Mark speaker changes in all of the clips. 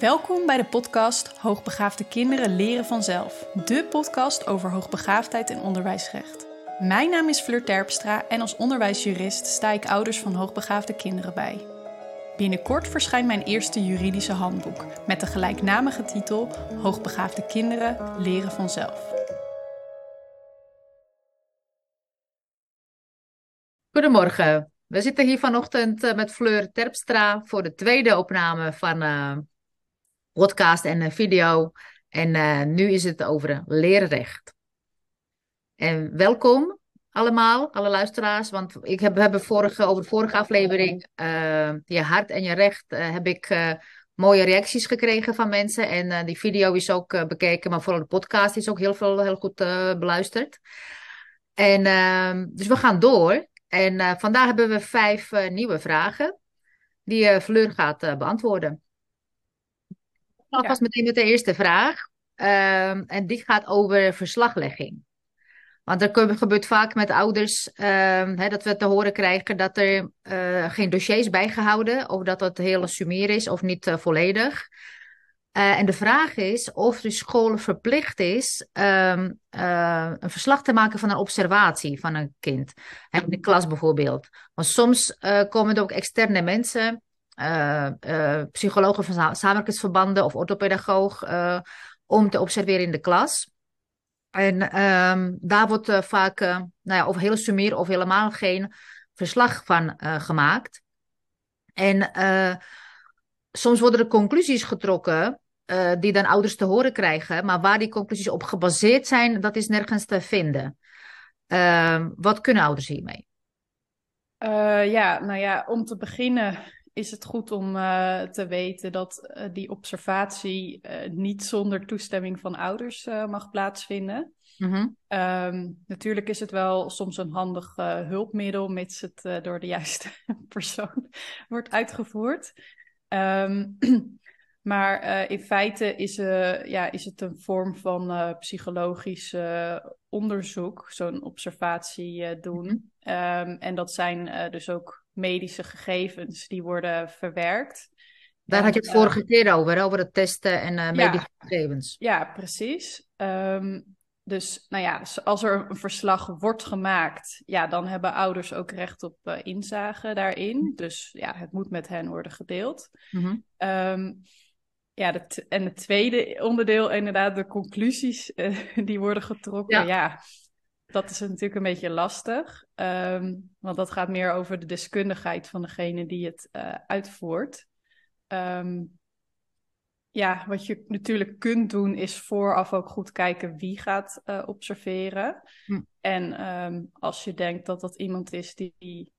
Speaker 1: Welkom bij de podcast Hoogbegaafde kinderen leren vanzelf. De podcast over hoogbegaafdheid en onderwijsrecht. Mijn naam is Fleur Terpstra en als onderwijsjurist sta ik ouders van hoogbegaafde kinderen bij. Binnenkort verschijnt mijn eerste juridische handboek met de gelijknamige titel Hoogbegaafde kinderen leren vanzelf.
Speaker 2: Goedemorgen. We zitten hier vanochtend eh, met Fleur Terpstra voor de tweede opname van uh, podcast en video. En uh, nu is het over leerrecht. En welkom allemaal, alle luisteraars. Want ik heb, hebben vorige, over de vorige aflevering, uh, je hart en je recht, heb ik mooie reacties gekregen van mensen. En die video is ook bekeken, maar vooral de podcast is ook heel, veel, heel goed beluisterd. En ehm, dus we gaan door. En vandaag hebben we vijf nieuwe vragen die Fleur gaat beantwoorden. Alvast meteen met de eerste vraag. Ehm, en die gaat over verslaglegging. Want er gebeurt vaak met ouders ehm, hè, dat we te horen krijgen dat er geen dossiers bijgehouden of dat het heel sumier is of niet volledig. Uh, en de vraag is of de school verplicht is um, uh, een verslag te maken van een observatie van een kind. In de klas bijvoorbeeld. Want soms uh, komen er ook externe mensen, psychologen van samenwerkingsverbanden of orthopedagoog, om te observeren in de klas. En um, daar wordt vaak, nou ja, of heel sumier of helemaal geen verslag van gemaakt. En soms worden er conclusies getrokken uh, die dan ouders te horen krijgen, maar waar die conclusies op gebaseerd zijn, dat is nergens te vinden. Uh, wat kunnen ouders hiermee?
Speaker 1: Uh, ja, nou ja, om te beginnen is het goed om uh, te weten dat die observatie niet zonder toestemming van ouders mag plaatsvinden. Mm-hmm. Um, natuurlijk is het wel soms een handig hulpmiddel, mits het door de juiste persoon wordt uitgevoerd. Um, maar in feite is, ja, is het een vorm van psychologisch onderzoek, zo'n observatie doen. Um, en dat zijn dus ook medische gegevens die worden verwerkt.
Speaker 2: Daar had je het vorige keer over, over het testen en medische ja, gegevens.
Speaker 1: Ja, precies. Um, dus nou ja, als er een verslag wordt gemaakt, ja, dan hebben ouders ook recht op uh, inzage daarin. Mhm. Dus ja, het moet met hen worden gedeeld. Mm-hmm. Um, ja, de en het tweede onderdeel, inderdaad, de conclusies uh, die worden getrokken. Ja. ja. Dat is natuurlijk een beetje lastig. Um, want dat gaat meer over de deskundigheid van degene die het uh, uitvoert. Um, ja, wat je natuurlijk kunt doen is vooraf ook goed kijken wie gaat uh, observeren. Hm. En um, als je denkt dat dat iemand is die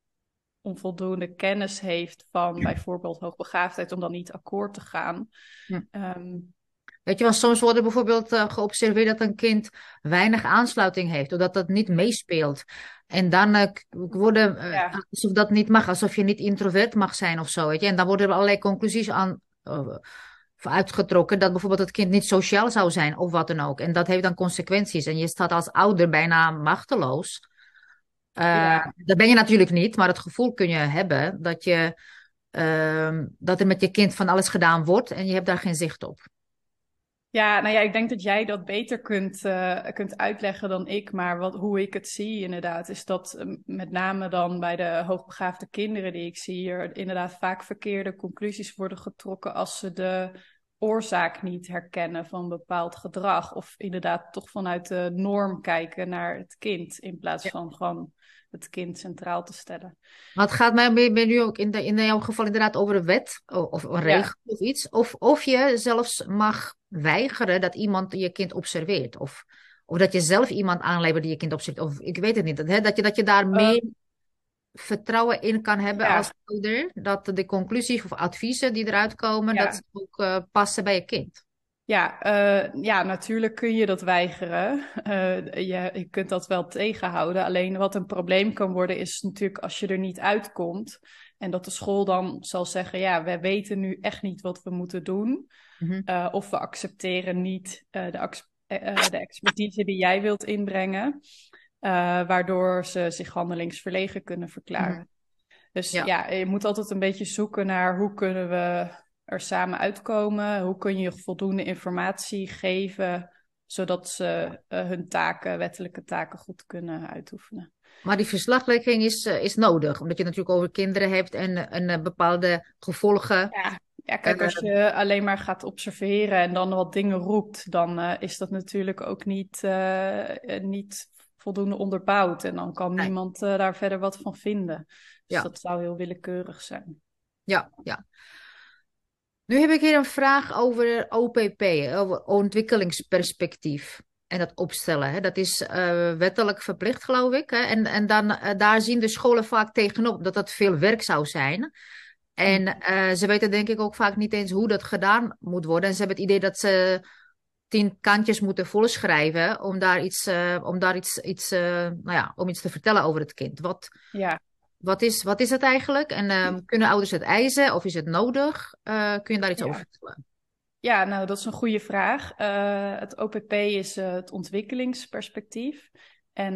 Speaker 1: onvoldoende kennis heeft van ja. bijvoorbeeld hoogbegaafdheid, om dan niet akkoord te gaan.
Speaker 2: Hm. Um, Weet je, want soms wordt bijvoorbeeld uh, geobserveerd dat een kind weinig aansluiting heeft, of dat dat niet meespeelt. En dan uh, worden, uh, ja. alsof dat niet mag, alsof je niet introvert mag zijn of zo. Weet je? En dan worden er allerlei conclusies aan uitgetrokken dat bijvoorbeeld het kind niet sociaal zou zijn of wat dan ook. En dat heeft dan consequenties. En je staat als ouder bijna machteloos. Ja. Dat ben je natuurlijk niet, maar het gevoel kun je hebben dat, je, uh, dat er met je kind van alles gedaan wordt en je hebt daar geen zicht op.
Speaker 1: Ja, nou ja, ik denk dat jij dat beter kunt, uh, kunt uitleggen dan ik. Maar wat, hoe ik het zie inderdaad, is dat uh, met name dan bij de hoogbegaafde kinderen die ik zie, er inderdaad vaak verkeerde conclusies worden getrokken als ze de oorzaak niet herkennen van bepaald gedrag. Of inderdaad toch vanuit de norm kijken naar het kind in plaats ja. van gewoon het kind centraal te stellen.
Speaker 2: Maar het gaat mij nu ook in, de, in jouw geval inderdaad over een wet of een regel ja. of iets. Of, of je zelfs mag weigeren dat iemand je kind observeert. Of, of dat je zelf iemand aanlevert die je kind observeert. Of ik weet het niet. Hè? Dat, je, dat je daar meer uh, vertrouwen in kan hebben ja. als ouder. Dat de conclusies of adviezen die eruit komen, ja. dat ze ook uh, passen bij je kind.
Speaker 1: Ja, uh, ja, natuurlijk kun je dat weigeren. Je, je kunt dat wel tegenhouden. Alleen wat een probleem kan worden is natuurlijk als je er niet uitkomt. En dat de school dan zal zeggen, ja, we weten nu echt niet wat we moeten doen. Mm-hmm. Uh, of we accepteren niet de, de, expertise die jij wilt inbrengen. waardoor ze zich handelingsverlegen kunnen verklaren. Mm-hmm. Dus ja. ja. je moet altijd een beetje zoeken naar hoe kunnen we er samen uitkomen? Hoe kun je voldoende informatie geven zodat ze hun taken, wettelijke taken goed kunnen uitoefenen?
Speaker 2: Maar die verslaglegging is, is nodig, omdat je natuurlijk over kinderen hebt en, en bepaalde gevolgen.
Speaker 1: Ja. Ja, kijk, als je alleen maar gaat observeren en dan wat dingen roept, dan is dat natuurlijk ook niet, niet voldoende onderbouwd. En dan kan niemand uh, daar verder wat van vinden. Dus ja. dat zou heel willekeurig zijn.
Speaker 2: Ja, ja. Nu heb ik hier een vraag over OPP, over ontwikkelingsperspectief. En dat opstellen, hè. dat is wettelijk verplicht, geloof ik. Hè. En, en dan, daar zien de scholen vaak tegenop dat dat veel werk zou zijn. En uh, ze weten denk ik ook vaak niet eens hoe dat gedaan moet worden. En ze hebben het idee dat ze tien kantjes moeten volschrijven om daar iets, uh, om daar iets, iets, uh, nou ja, om iets te vertellen over het kind. Wat,
Speaker 1: ja.
Speaker 2: wat, is, wat is het eigenlijk? En uh, kunnen ouders het eisen of is het nodig? Eh, kun je daar iets
Speaker 1: ja.
Speaker 2: over vertellen?
Speaker 1: Ja, nou, dat is een goede vraag. het OPP is het ontwikkelingsperspectief. En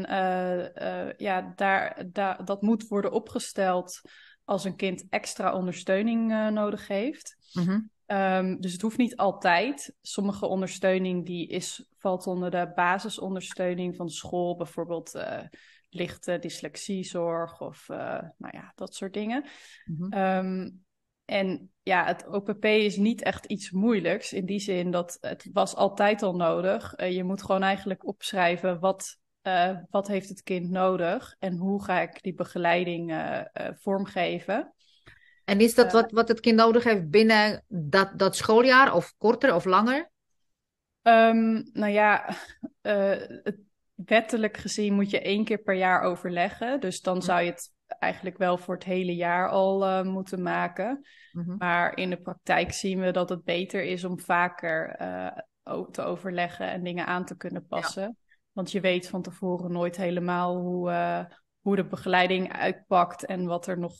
Speaker 1: ja, daar, daar, dat moet worden opgesteld als een kind extra ondersteuning nodig heeft.
Speaker 2: Mm -hmm.
Speaker 1: Um, dus het hoeft niet altijd. Sommige ondersteuning die is, valt onder de basisondersteuning van de school, bijvoorbeeld uh, lichte dyslexiezorg of uh, nou ja, dat soort dingen.
Speaker 2: Mm -hmm.
Speaker 1: um, en ja, het OPP is niet echt iets moeilijks in die zin dat het was altijd al nodig. Je moet gewoon eigenlijk opschrijven wat, wat heeft het kind nodig en hoe ga ik die begeleiding vormgeven.
Speaker 2: En is dat wat, wat het kind nodig heeft binnen dat, dat schooljaar, of korter of langer?
Speaker 1: Um, nou ja, het, wettelijk gezien moet je één keer per jaar overleggen. Dus dan zou je het eigenlijk wel voor het hele jaar al uh, moeten maken.
Speaker 2: Mm -hmm.
Speaker 1: Maar in de praktijk zien we dat het beter is om vaker uh, te overleggen en dingen aan te kunnen passen. Want je weet van tevoren nooit helemaal hoe, hoe de begeleiding uitpakt en wat er nog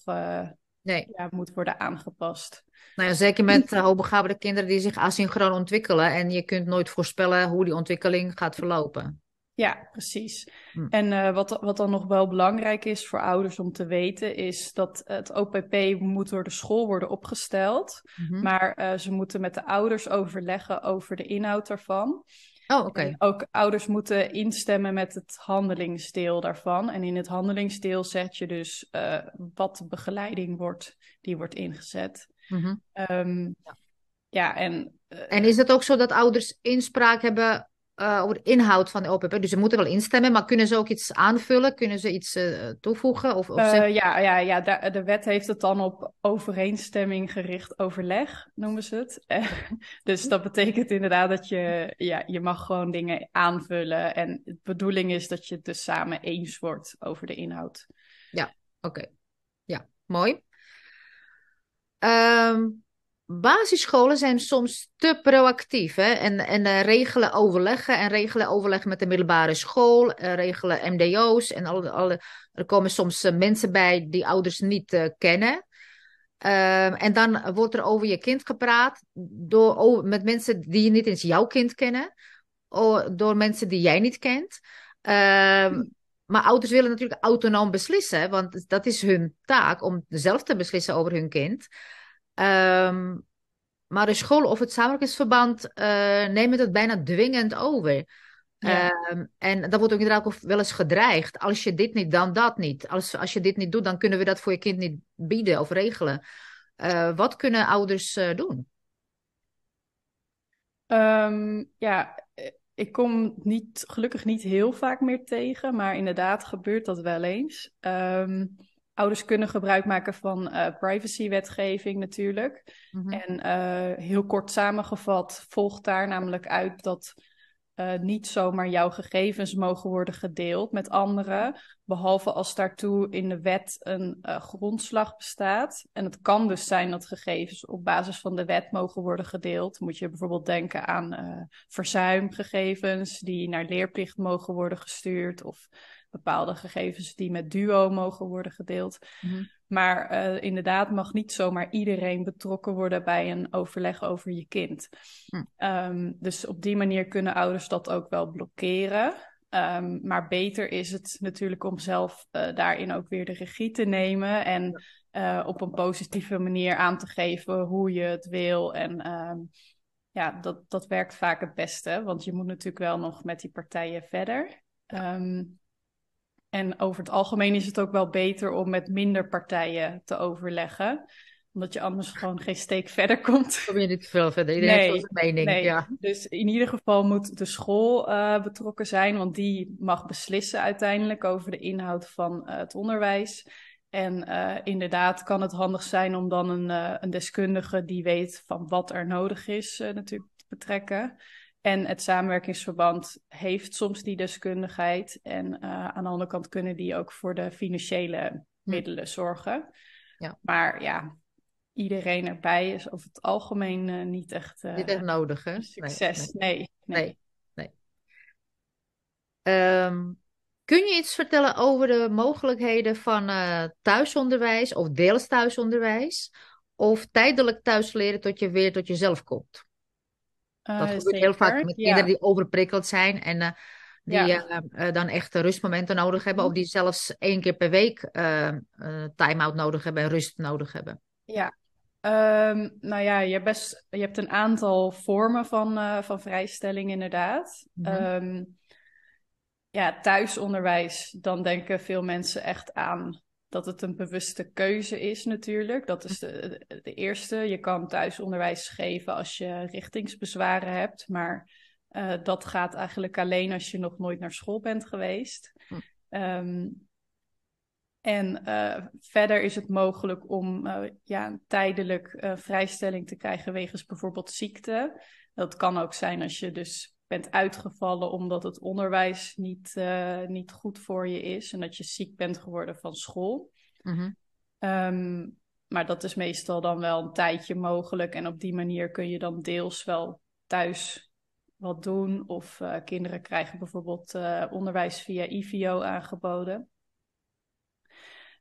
Speaker 2: nee.
Speaker 1: ja, moet worden aangepast.
Speaker 2: Nou ja, zeker met uh, hoogbegaafde kinderen die zich asynchroon ontwikkelen. En je kunt nooit voorspellen hoe die ontwikkeling gaat verlopen.
Speaker 1: Ja, precies.
Speaker 2: Hm.
Speaker 1: En uh, wat, wat dan nog wel belangrijk is voor ouders om te weten, is dat het OPP moet door de school worden opgesteld.
Speaker 2: Mm -hmm.
Speaker 1: Maar uh, ze moeten met de ouders overleggen over de inhoud daarvan.
Speaker 2: Oh, oké. Okay.
Speaker 1: Ook ouders moeten instemmen met het handelingsdeel daarvan. En in het handelingsdeel zet je dus uh, wat de begeleiding wordt, die wordt ingezet.
Speaker 2: Mm -hmm.
Speaker 1: um, ja. ja, en...
Speaker 2: Uh, en is het ook zo dat ouders inspraak hebben uh, over de inhoud van de OPP? Dus ze moeten wel instemmen, maar kunnen ze ook iets aanvullen? Kunnen ze iets toevoegen? Of, of
Speaker 1: ja, ja, ja de, de, wet heeft het dan op overeenstemming gericht overleg, noemen ze het. dus dat betekent inderdaad dat je, ja, je mag gewoon dingen aanvullen. En de bedoeling is dat je het dus samen eens wordt over de inhoud.
Speaker 2: Ja, oké. Okay. Ja, mooi. Um, basisscholen zijn soms te proactief. Hè? En, en uh, regelen overleggen en regelen overleggen met de middelbare school, uh, regelen MDO's. En alle, alle, er komen soms uh, mensen bij die ouders niet kennen. Uh, en dan wordt er over je kind gepraat door, met mensen die niet eens jouw kind kennen, door mensen die jij niet kent. Uh, maar ouders willen natuurlijk autonoom beslissen, want dat is hun taak om zelf te beslissen over hun kind. Um, maar de school of het samenwerkingsverband uh, nemen het bijna dwingend over.
Speaker 1: Ja.
Speaker 2: Um, en dat wordt ook inderdaad ook wel eens gedreigd. Als je dit niet, dan dat niet. Als, als je dit niet doet, dan kunnen we dat voor je kind niet bieden of regelen. Uh, wat kunnen ouders uh, doen?
Speaker 1: Um, ja, ik kom niet, gelukkig niet heel vaak meer tegen, maar inderdaad gebeurt dat wel eens. Um, ouders kunnen gebruik maken van uh, privacywetgeving natuurlijk.
Speaker 2: Mhm.
Speaker 1: En uh, heel kort samengevat volgt daar namelijk uit dat uh, niet zomaar jouw gegevens mogen worden gedeeld met anderen, behalve als daartoe in de wet een grondslag bestaat. En het kan dus zijn dat gegevens op basis van de wet mogen worden gedeeld. Moet je bijvoorbeeld denken aan verzuimgegevens die naar leerplicht mogen worden gestuurd of bepaalde gegevens die met duo mogen worden gedeeld.
Speaker 2: Mm-hmm.
Speaker 1: Maar uh, inderdaad mag niet zomaar iedereen betrokken worden bij een overleg over je kind.
Speaker 2: Mm.
Speaker 1: Um, dus op die manier kunnen ouders dat ook wel blokkeren. Ehm, maar beter is het natuurlijk om zelf uh, daarin ook weer de regie te nemen en uh, op een positieve manier aan te geven hoe je het wil. En um, ja, dat, dat werkt vaak het beste, want je moet natuurlijk wel nog met die partijen verder. Um, en over het algemeen is het ook wel beter om met minder partijen te overleggen omdat je anders gewoon geen steek verder komt.
Speaker 2: Kom je niet veel verder. Iedereen nee, heeft zijn mening.
Speaker 1: Nee.
Speaker 2: Ja.
Speaker 1: Dus in ieder geval moet de school uh, betrokken zijn, want die mag beslissen uiteindelijk over de inhoud van uh, het onderwijs. En uh, inderdaad kan het handig zijn om dan een, een deskundige die weet van wat er nodig is natuurlijk te betrekken. En het samenwerkingsverband heeft soms die deskundigheid. En aan de andere kant kunnen die ook voor de financiële hm. middelen zorgen. Ja. Maar ja, iedereen erbij is over het algemeen uh, niet echt, uh,
Speaker 2: niet echt nodig. Hè?
Speaker 1: Succes. Nee. Nee.
Speaker 2: nee. nee. Um, kun je iets vertellen over de mogelijkheden van thuisonderwijs of deels thuisonderwijs? Of tijdelijk thuisleren tot je weer tot jezelf komt? Dat gebeurt zeker. heel vaak met kinderen die overprikkeld zijn en die ja. dan echt rustmomenten nodig hebben. Of die zelfs één keer per week time-out nodig hebben en rust nodig hebben.
Speaker 1: Ja, Um, nou ja, je hebt, best, je hebt een aantal vormen van, uh, van vrijstelling inderdaad. Mm -hmm. um, ja, thuisonderwijs, dan denken veel mensen echt aan dat het een bewuste keuze is natuurlijk. Dat is de, de eerste. Je kan thuisonderwijs geven als je richtingsbezwaren hebt, maar uh, dat gaat eigenlijk alleen als je nog nooit naar school bent geweest. Hm. Um, en uh, verder is het mogelijk om uh, ja, tijdelijk uh, vrijstelling te krijgen wegens bijvoorbeeld ziekte. Dat kan ook zijn als je dus bent uitgevallen omdat het onderwijs niet, niet goed voor je is en dat je ziek bent geworden van school. Mm-hmm. Um, maar dat is meestal dan wel een tijdje mogelijk en op die manier kun je dan deels wel thuis wat doen. Of kinderen krijgen bijvoorbeeld onderwijs via IVO aangeboden.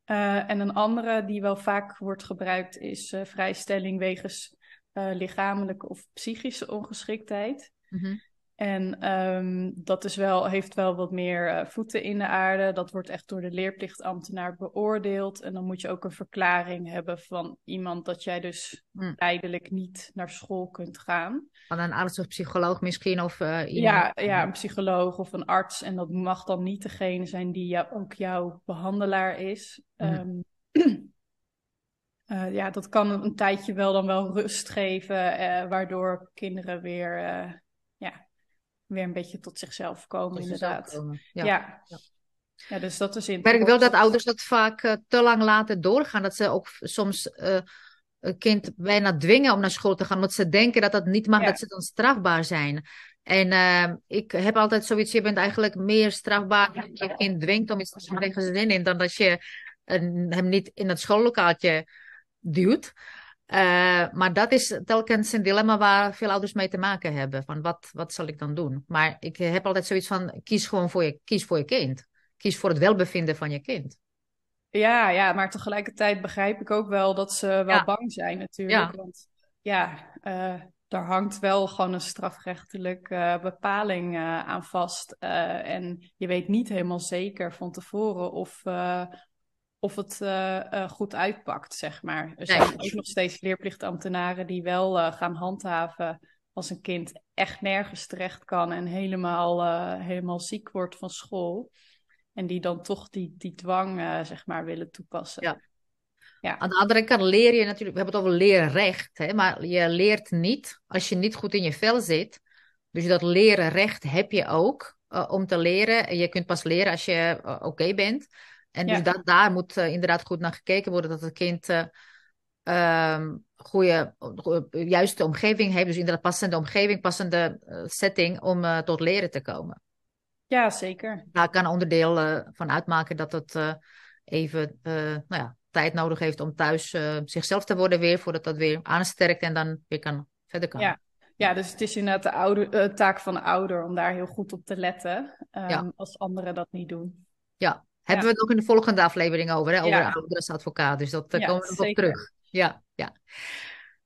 Speaker 1: Uh, en een andere die wel vaak wordt gebruikt is vrijstelling wegens lichamelijke of psychische ongeschiktheid. Mm -hmm. En um, dat is wel, heeft wel wat meer voeten in de aarde. Dat wordt echt door de leerplichtambtenaar beoordeeld. En dan moet je ook een verklaring hebben van iemand dat jij dus mm. tijdelijk niet naar school kunt gaan.
Speaker 2: Van een arts of psycholoog misschien? Of, iemand...
Speaker 1: ja, ja, een psycholoog of een arts. En dat mag dan niet degene zijn die jou, ook jouw behandelaar is. Um, uh, ja, dat kan een tijdje wel dan wel rust geven, waardoor kinderen weer, weer een beetje tot zichzelf komen, tot inderdaad. Komen. Ja. Ja. ja. ja. dus dat is
Speaker 2: in. Ik merk wel dat ouders dat vaak te lang laten doorgaan, dat ze ook soms een kind bijna dwingen om naar school te gaan, omdat ze denken dat dat niet mag, ja. dat ze dan strafbaar zijn. En uh, ik heb altijd zoiets, je bent eigenlijk meer strafbaar als je je kind dwingt om iets te doen tegen zijn zin in, dan dat je hem niet in het schoollokaaltje duwt. Uh, maar dat is telkens een dilemma waar veel ouders mee te maken hebben. Van wat, wat zal ik dan doen? Maar ik heb altijd zoiets van, kies gewoon voor je, kies voor je kind. Kies voor het welbevinden van je kind.
Speaker 1: Ja, ja, maar tegelijkertijd begrijp ik ook wel dat ze wel ja. bang zijn natuurlijk. Ja. Want ja, uh, daar hangt wel gewoon een strafrechtelijke uh, bepaling uh, aan vast. en je weet niet helemaal zeker van tevoren of, of het goed uitpakt, zeg maar. Er zijn nee. ook nog steeds leerplichtambtenaren die wel gaan handhaven als een kind echt nergens terecht kan en helemaal, helemaal ziek wordt van school. En die dan toch die, die dwang, zeg maar, willen toepassen.
Speaker 2: Ja. ja. Aan de andere kant leer je natuurlijk, we hebben het over leerrecht, hè, maar je leert niet als je niet goed in je vel zit. Dus dat leren recht heb je ook om te leren. Je kunt pas leren als je oké okay bent. En dus dat, daar moet inderdaad goed naar gekeken worden dat het kind um, goede, juiste omgeving heeft. Dus inderdaad passende omgeving, passende setting om tot leren te komen.
Speaker 1: Ja, zeker.
Speaker 2: Daar kan onderdeel uh, van uitmaken dat het uh, even uh, nou ja, tijd nodig heeft om thuis zichzelf te worden weer, voordat dat weer aansterkt en dan weer kan verder kan.
Speaker 1: Ja. Ja, dus het is inderdaad de ouder, taak van de ouder om daar heel goed op te letten, um, ja. als anderen dat niet doen.
Speaker 2: Ja, hebben we het ook in de volgende aflevering over, hè? over ja. ouderensadvocaat, dus dat komen we nog op terug. Ja, ja.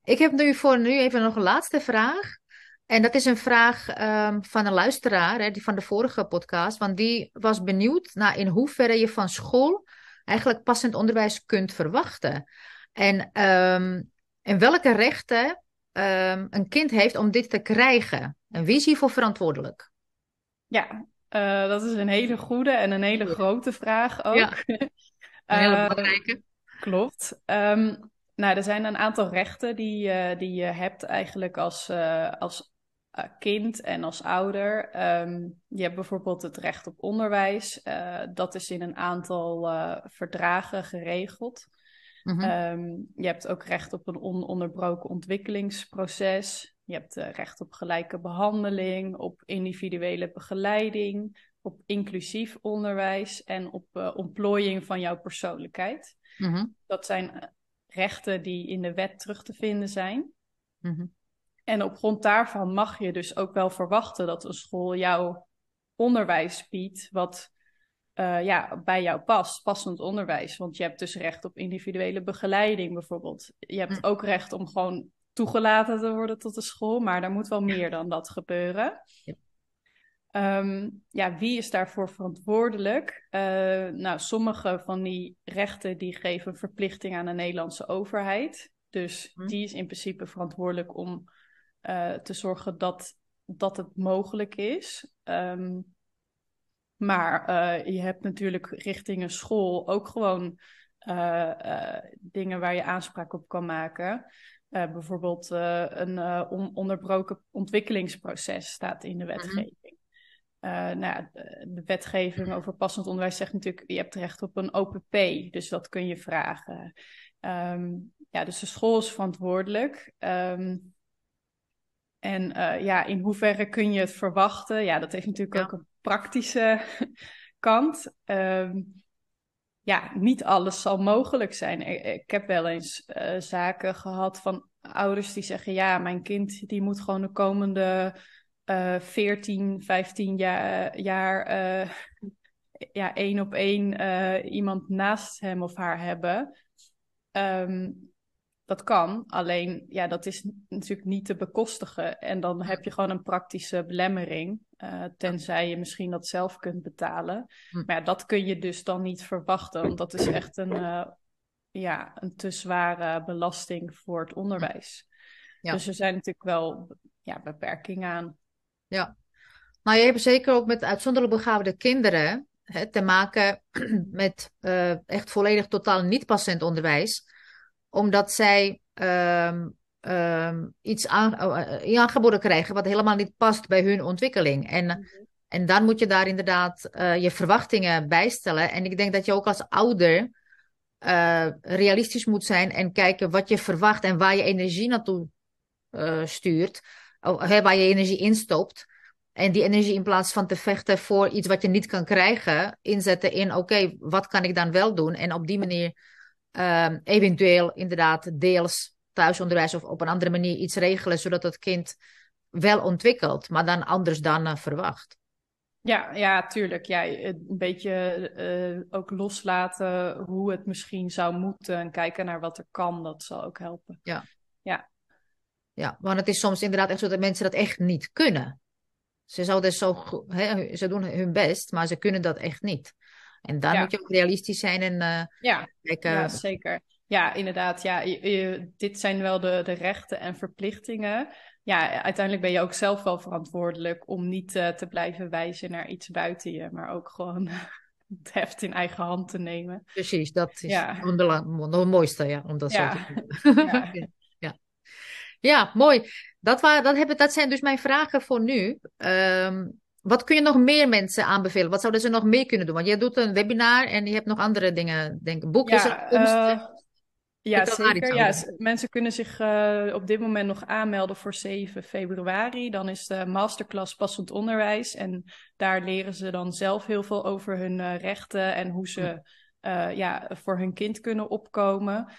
Speaker 2: Ik heb nu voor nu even nog een laatste vraag. En dat is een vraag ehm, van een luisteraar, hè, die van de vorige podcast, want die was benieuwd naar in hoeverre je van school eigenlijk passend onderwijs kunt verwachten. En, ehm, en welke rechten ehm, een kind heeft om dit te krijgen. En wie is hiervoor verantwoordelijk?
Speaker 1: Ja, uh, dat is een hele goede en een hele grote vraag ook. Ja,
Speaker 2: een hele eh,
Speaker 1: klopt. Um, nou, er zijn een aantal rechten die, uh, die je hebt eigenlijk als, als kind en als ouder. Um, je hebt bijvoorbeeld het recht op onderwijs. dat is in een aantal verdragen geregeld. Mm -hmm. je hebt ook recht op een ononderbroken ontwikkelingsproces. Je hebt uh, recht op gelijke behandeling, op individuele begeleiding, op inclusief onderwijs en op uh, ontplooiing van jouw persoonlijkheid. Mhm. Dat zijn eh, rechten die in de wet terug te vinden zijn. Mhm. En op grond daarvan mag je dus ook wel verwachten dat een school jouw onderwijs biedt, wat uh, ja, bij jou past, passend onderwijs. Want je hebt dus recht op individuele begeleiding bijvoorbeeld. Je hebt mm. ook recht om gewoon toegelaten te worden tot de school, maar er moet wel meer dan dat gebeuren. Ja. Ehm, ja, wie is daarvoor verantwoordelijk? Uh, nou, sommige van die rechten die geven verplichting aan de Nederlandse overheid. Dus hm. die is in principe verantwoordelijk om uh, te zorgen dat, dat het mogelijk is. Um, maar uh, je hebt natuurlijk richting een school ook gewoon dingen waar je aanspraak op kan maken. Uh, bijvoorbeeld uh, een uh, on onderbroken ontwikkelingsproces staat in de mhm. wetgeving. nou, de, de, wetgeving over passend onderwijs zegt natuurlijk, je hebt recht op een OPP, dus dat kun je vragen. Um, ja, dus de school is verantwoordelijk. Um, en ja, in hoeverre kun je het verwachten? Ja, dat heeft natuurlijk ja. ook een praktische kant. Um, ja, niet alles zal mogelijk zijn. Ik, heb wel eens uh, zaken gehad van ouders die zeggen: Ja, mijn kind die moet gewoon de komende uh, 14, 15 jaar, uh, ja, één op één uh, iemand naast hem of haar hebben. Um, dat kan, alleen ja, dat is natuurlijk niet te bekostigen. En dan heb je gewoon een praktische belemmering, uh, tenzij je misschien dat zelf kunt betalen. Hm. Maar ja, dat kun je dus dan niet verwachten, want dat is echt een, uh, ja, een te zware belasting voor het onderwijs. Ja. Dus er zijn natuurlijk wel ja, beperkingen aan.
Speaker 2: Ja, nou je hebt zeker ook met uitzonderlijk begaafde kinderen hè, te maken met uh, echt volledig totaal niet-patiënt onderwijs omdat zij um, um, iets aan, uh, aangeboden krijgen wat helemaal niet past bij hun ontwikkeling. En, mm -hmm. en dan moet je daar inderdaad uh, je verwachtingen bijstellen. En ik denk dat je ook als ouder uh, realistisch moet zijn en kijken wat je verwacht en waar je energie naartoe stuurt. Of, waar je energie instopt. En die energie in plaats van te vechten voor iets wat je niet kan krijgen, inzetten in oké, okay, wat kan ik dan wel doen? En op die manier um, eventueel inderdaad deels thuisonderwijs of op een andere manier iets regelen, zodat het kind wel ontwikkelt, maar dan anders dan uh, verwacht.
Speaker 1: Ja, ja, tuurlijk. Ja, een beetje uh, ook loslaten hoe het misschien zou moeten en kijken naar wat er kan, dat zal ook helpen.
Speaker 2: Ja.
Speaker 1: Ja.
Speaker 2: Ja, want het is soms inderdaad echt zo dat mensen dat echt niet kunnen. Ze zouden zo, hè, ze doen hun best, maar ze kunnen dat echt niet. En dan moet je ook realistisch zijn en uh,
Speaker 1: ja. kijken. Ja, zeker. Ja, inderdaad. Ja, je, dit zijn wel de, de rechten en verplichtingen. Ja, uiteindelijk ben je ook zelf wel verantwoordelijk om niet uh, te blijven wijzen naar iets buiten je, maar ook gewoon het heft in eigen hand te nemen.
Speaker 2: Precies, dat is ja. het mooiste, ja, om dat ja. zo te doen. ja. ja. ja. mooi. Dat, waren, dat, hebben, dat zijn dus mijn vragen voor nu. Um, wat kun je nog meer mensen aanbevelen? Wat zouden ze nog meer kunnen doen? Want jij doet een webinar en je hebt nog andere dingen, denk ik. Boek
Speaker 1: ja, uh, ja, zeker. Ja, mensen kunnen zich uh, op dit moment nog aanmelden voor 7 februari. Dan is de masterclass passend onderwijs. En daar leren ze dan zelf heel veel over hun uh, rechten en hoe ze uh, ja, voor hun kind kunnen opkomen.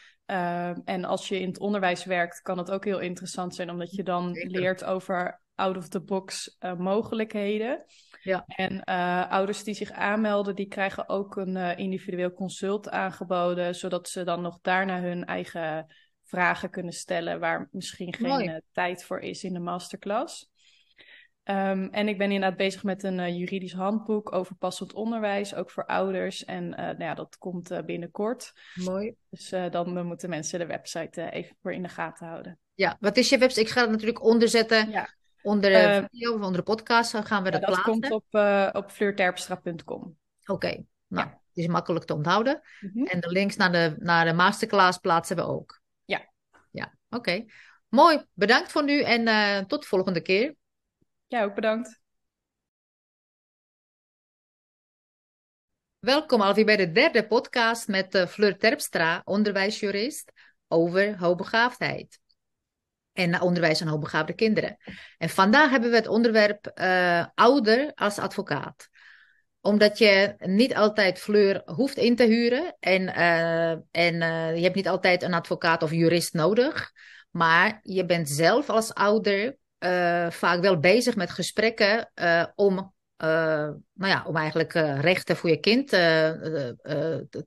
Speaker 1: en als je in het onderwijs werkt, kan het ook heel interessant zijn, omdat je dan leert over out-of-the-box uh, mogelijkheden. Ja. En uh, ouders die zich aanmelden, die krijgen ook een uh, individueel consult aangeboden, zodat ze dan nog daarna hun eigen vragen kunnen stellen waar misschien geen tijd voor is in de masterclass. Ehm, en ik ben inderdaad bezig met een uh, juridisch handboek over passend onderwijs, ook voor ouders. En uh, nou ja, dat komt uh, binnenkort.
Speaker 2: Mooi.
Speaker 1: Dus dan moeten mensen de website even voor in de gaten houden.
Speaker 2: Ja, wat is je website? Ik ga het natuurlijk onderzetten. Ja. Onder de video of onder de podcast gaan we dat,
Speaker 1: plaatsen. Dat komt op, op fleurterpstra.com.
Speaker 2: Oké, nou, het is makkelijk te onthouden. Mm -hmm. En de links naar de, naar de masterclass plaatsen we ook.
Speaker 1: Ja.
Speaker 2: Ja, oké. Mooi, bedankt voor nu en tot de volgende keer.
Speaker 1: Ja, ook bedankt.
Speaker 2: Welkom alweer bij de derde podcast met Fleur Terpstra, onderwijsjurist, over hoogbegaafdheid. En onderwijs aan hoogbegaafde kinderen. En vandaag hebben we het onderwerp uh, ouder als advocaat omdat je niet altijd Fleur hoeft in te huren. En, uh, en uh, je hebt niet altijd een advocaat of jurist nodig. Maar je bent zelf als ouder vaak wel bezig met gesprekken om, nou ja, om eigenlijk rechten voor je kind te,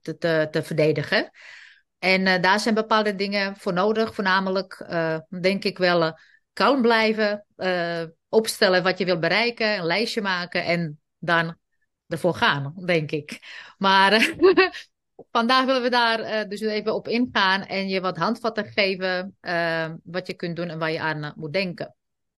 Speaker 2: te, te, verdedigen. En daar zijn bepaalde dingen voor nodig, voornamelijk denk ik wel kalm blijven, opstellen wat je wil bereiken, een lijstje maken en dan ervoor gaan, denk ik. Maar vandaag willen we daar dus even op ingaan en je wat handvatten geven wat je kunt doen en waar je aan moet denken.